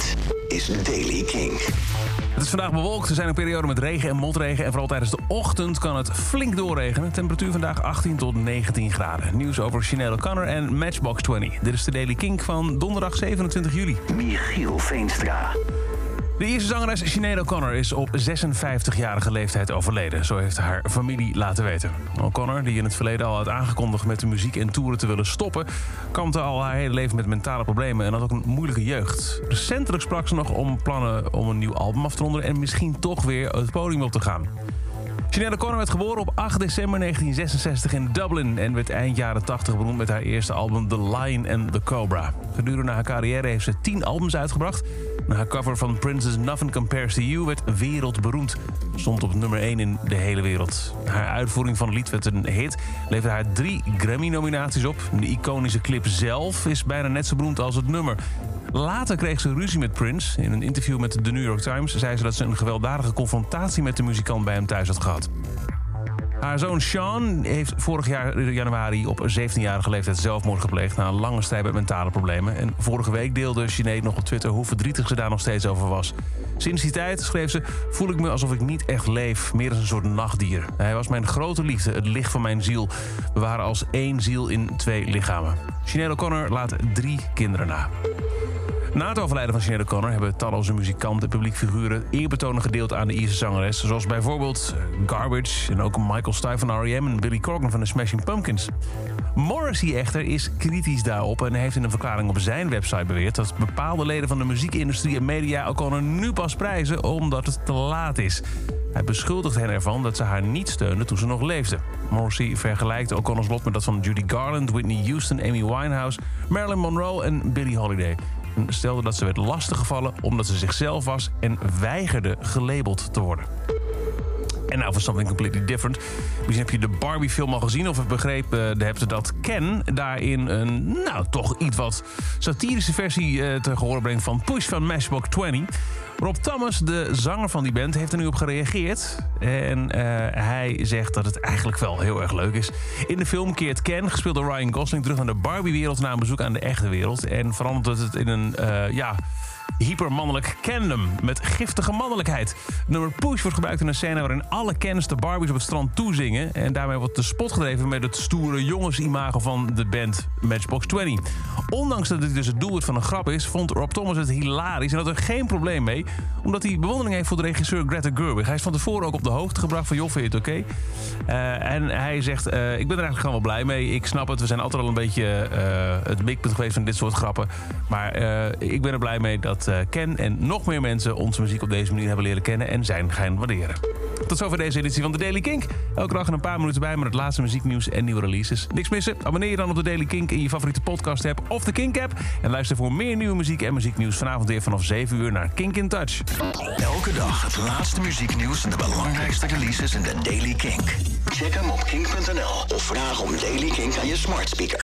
Dit is Daily King. Het is vandaag bewolkt. Er zijn een periode met regen en motregen. En vooral tijdens de ochtend kan het flink doorregenen. Temperatuur vandaag 18 tot 19 graden. Nieuws over Sinead O'Connor en Matchbox 20. Dit is de Daily King van donderdag 27 juli. Michiel Veenstra. De eerste zangeres Sinead O'Connor is op 56-jarige leeftijd overleden. Zo heeft haar familie laten weten. O'Connor, die in het verleden al had aangekondigd met de muziek en toeren te willen stoppen... kampte al haar hele leven met mentale problemen en had ook een moeilijke jeugd. Recentelijk sprak ze nog om plannen om een nieuw album af te ronden... en misschien toch weer het podium op te gaan. Sinead O'Connor werd geboren op 8 december 1966 in Dublin... en werd eind jaren 80 beroemd met haar eerste album The Lion and the Cobra. Gedurende haar carrière heeft ze 10 albums uitgebracht... haar cover van Prince's Nothing Compares to You werd wereldberoemd. Stond op nummer 1 in de hele wereld. Haar uitvoering van het lied werd een hit, leverde haar drie Grammy-nominaties op. De iconische clip zelf is bijna net zo beroemd als het nummer... Later kreeg ze ruzie met Prince. In een interview met de New York Times zei ze dat ze een gewelddadige confrontatie met de muzikant bij hem thuis had gehad. Haar zoon Sean heeft vorig jaar januari op 17-jarige leeftijd zelfmoord gepleegd na een lange strijd met mentale problemen. En vorige week deelde Sinead nog op Twitter hoe verdrietig ze daar nog steeds over was. Sinds die tijd, schreef ze, voel ik me alsof ik niet echt leef, meer als een soort nachtdier. Hij was mijn grote liefde, het licht van mijn ziel. We waren als één ziel in twee lichamen. Sinead O'Connor laat drie kinderen na. Na het overlijden van Sinead O'Connor hebben talloze muzikanten en publiekfiguren eerbetonen gedeeld aan de Ierse zangeres. Zoals bijvoorbeeld eh, Garbage en ook Michael Stipe van R.E.M. en Billy Corgan van de Smashing Pumpkins. Morrissey echter is kritisch daarop en heeft in een verklaring op zijn website beweerd dat bepaalde leden van de muziekindustrie en media O'Connor nu pas prijzen omdat het te laat is. Hij beschuldigt hen ervan dat ze haar niet steunden toen ze nog leefde. Morrissey vergelijkt O'Connor's lot met dat van Judy Garland, Whitney Houston, Amy Winehouse, Marilyn Monroe en Billie Holiday stelde dat ze werd lastiggevallen omdat ze zichzelf was en weigerde gelabeld te worden. En nou voor something completely different. Misschien heb je de Barbie-film al gezien of begrepen uh, hebt dat Ken daarin een, nou toch iets wat satirische versie uh, te horen brengt van Push van Matchbox 20. Rob Thomas, de zanger van die band, heeft er nu op gereageerd. En uh, hij zegt dat het eigenlijk wel heel erg leuk is. In de film keert Ken, gespeeld door Ryan Gosling, terug naar de Barbie-wereld na een bezoek aan de echte wereld. En verandert het in een, ja hypermannelijk Kendom met giftige mannelijkheid. Nummer Push wordt gebruikt in een scène waarin alle Kens de Barbies op het strand toezingen. En daarmee wordt de spot gedreven met het stoere jongensimago van de band Matchbox 20. Ondanks dat dit dus het doel van een grap is, vond Rob Thomas het hilarisch en had er geen probleem mee. Omdat hij bewondering heeft voor de regisseur Greta Gerwig. Hij is van tevoren ook op de hoogte gebracht van joh, vind je het oké? Uh, en hij zegt, uh, ik ben er eigenlijk gewoon wel blij mee. Ik snap het, we zijn altijd al een beetje uh, het mikpunt geweest van dit soort grappen. Maar ik ben er blij mee dat Ken en nog meer mensen onze muziek op deze manier hebben leren kennen en zijn gaan waarderen. Tot zover deze editie van The Daily Kink. Elke dag een paar minuten bij met het laatste muzieknieuws en nieuwe releases. Niks missen? Abonneer je dan op The Daily Kink in je favoriete podcast app of de Kink app. En luister voor meer nieuwe muziek en muzieknieuws vanavond weer vanaf 7 uur naar Kink in Touch. Elke dag het laatste muzieknieuws en de belangrijkste releases in The Daily Kink. Check hem op kink.nl of vraag om Daily Kink aan je smart speaker.